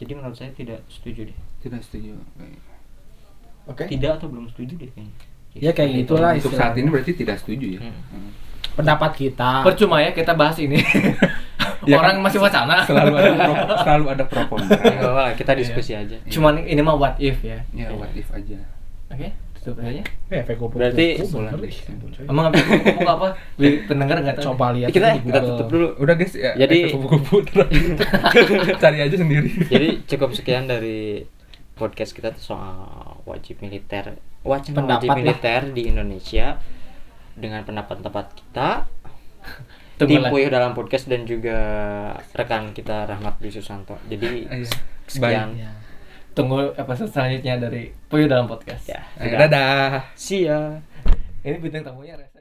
jadi menurut saya tidak setuju deh. Tidak setuju. Oke. tidak atau belum setuju deh kayaknya ya kayak gitulah Untuk saat ini berarti tidak setuju ya. Hmm. Hmm. pendapat kita Percuma ya kita bahas ini. (laughs) Ya Orang kan, masih wacana. Selalu ada pro, selalu ada pro kontra. (laughs) Nggak lah, kita diskusi aja Cuman ini mah what if ya. Ya what if aja. Oke, tutup aja. Ya, Berarti- Kesimpulan. ih. Emang apa kupu apa? Pendengar enggak tahu. coba lihat kita kita tutup dulu Udah guys ya. Jadi- efek kupu-kupu (laughs) Cari aja sendiri. jadi cukup sekian dari podcast kita soal wajib militer wacana Pendapat wajib lah. militer di Indonesia dengan pendapat-pendapat kita. (laughs) Puyuh dalam podcast dan juga rekan kita Rahmat Dwi Susanto jadi Iya. sekian. Tunggu episode selanjutnya dari Puyuh dalam podcast. ya sudah. dadah. see ya Ini bintang tamunya Reza.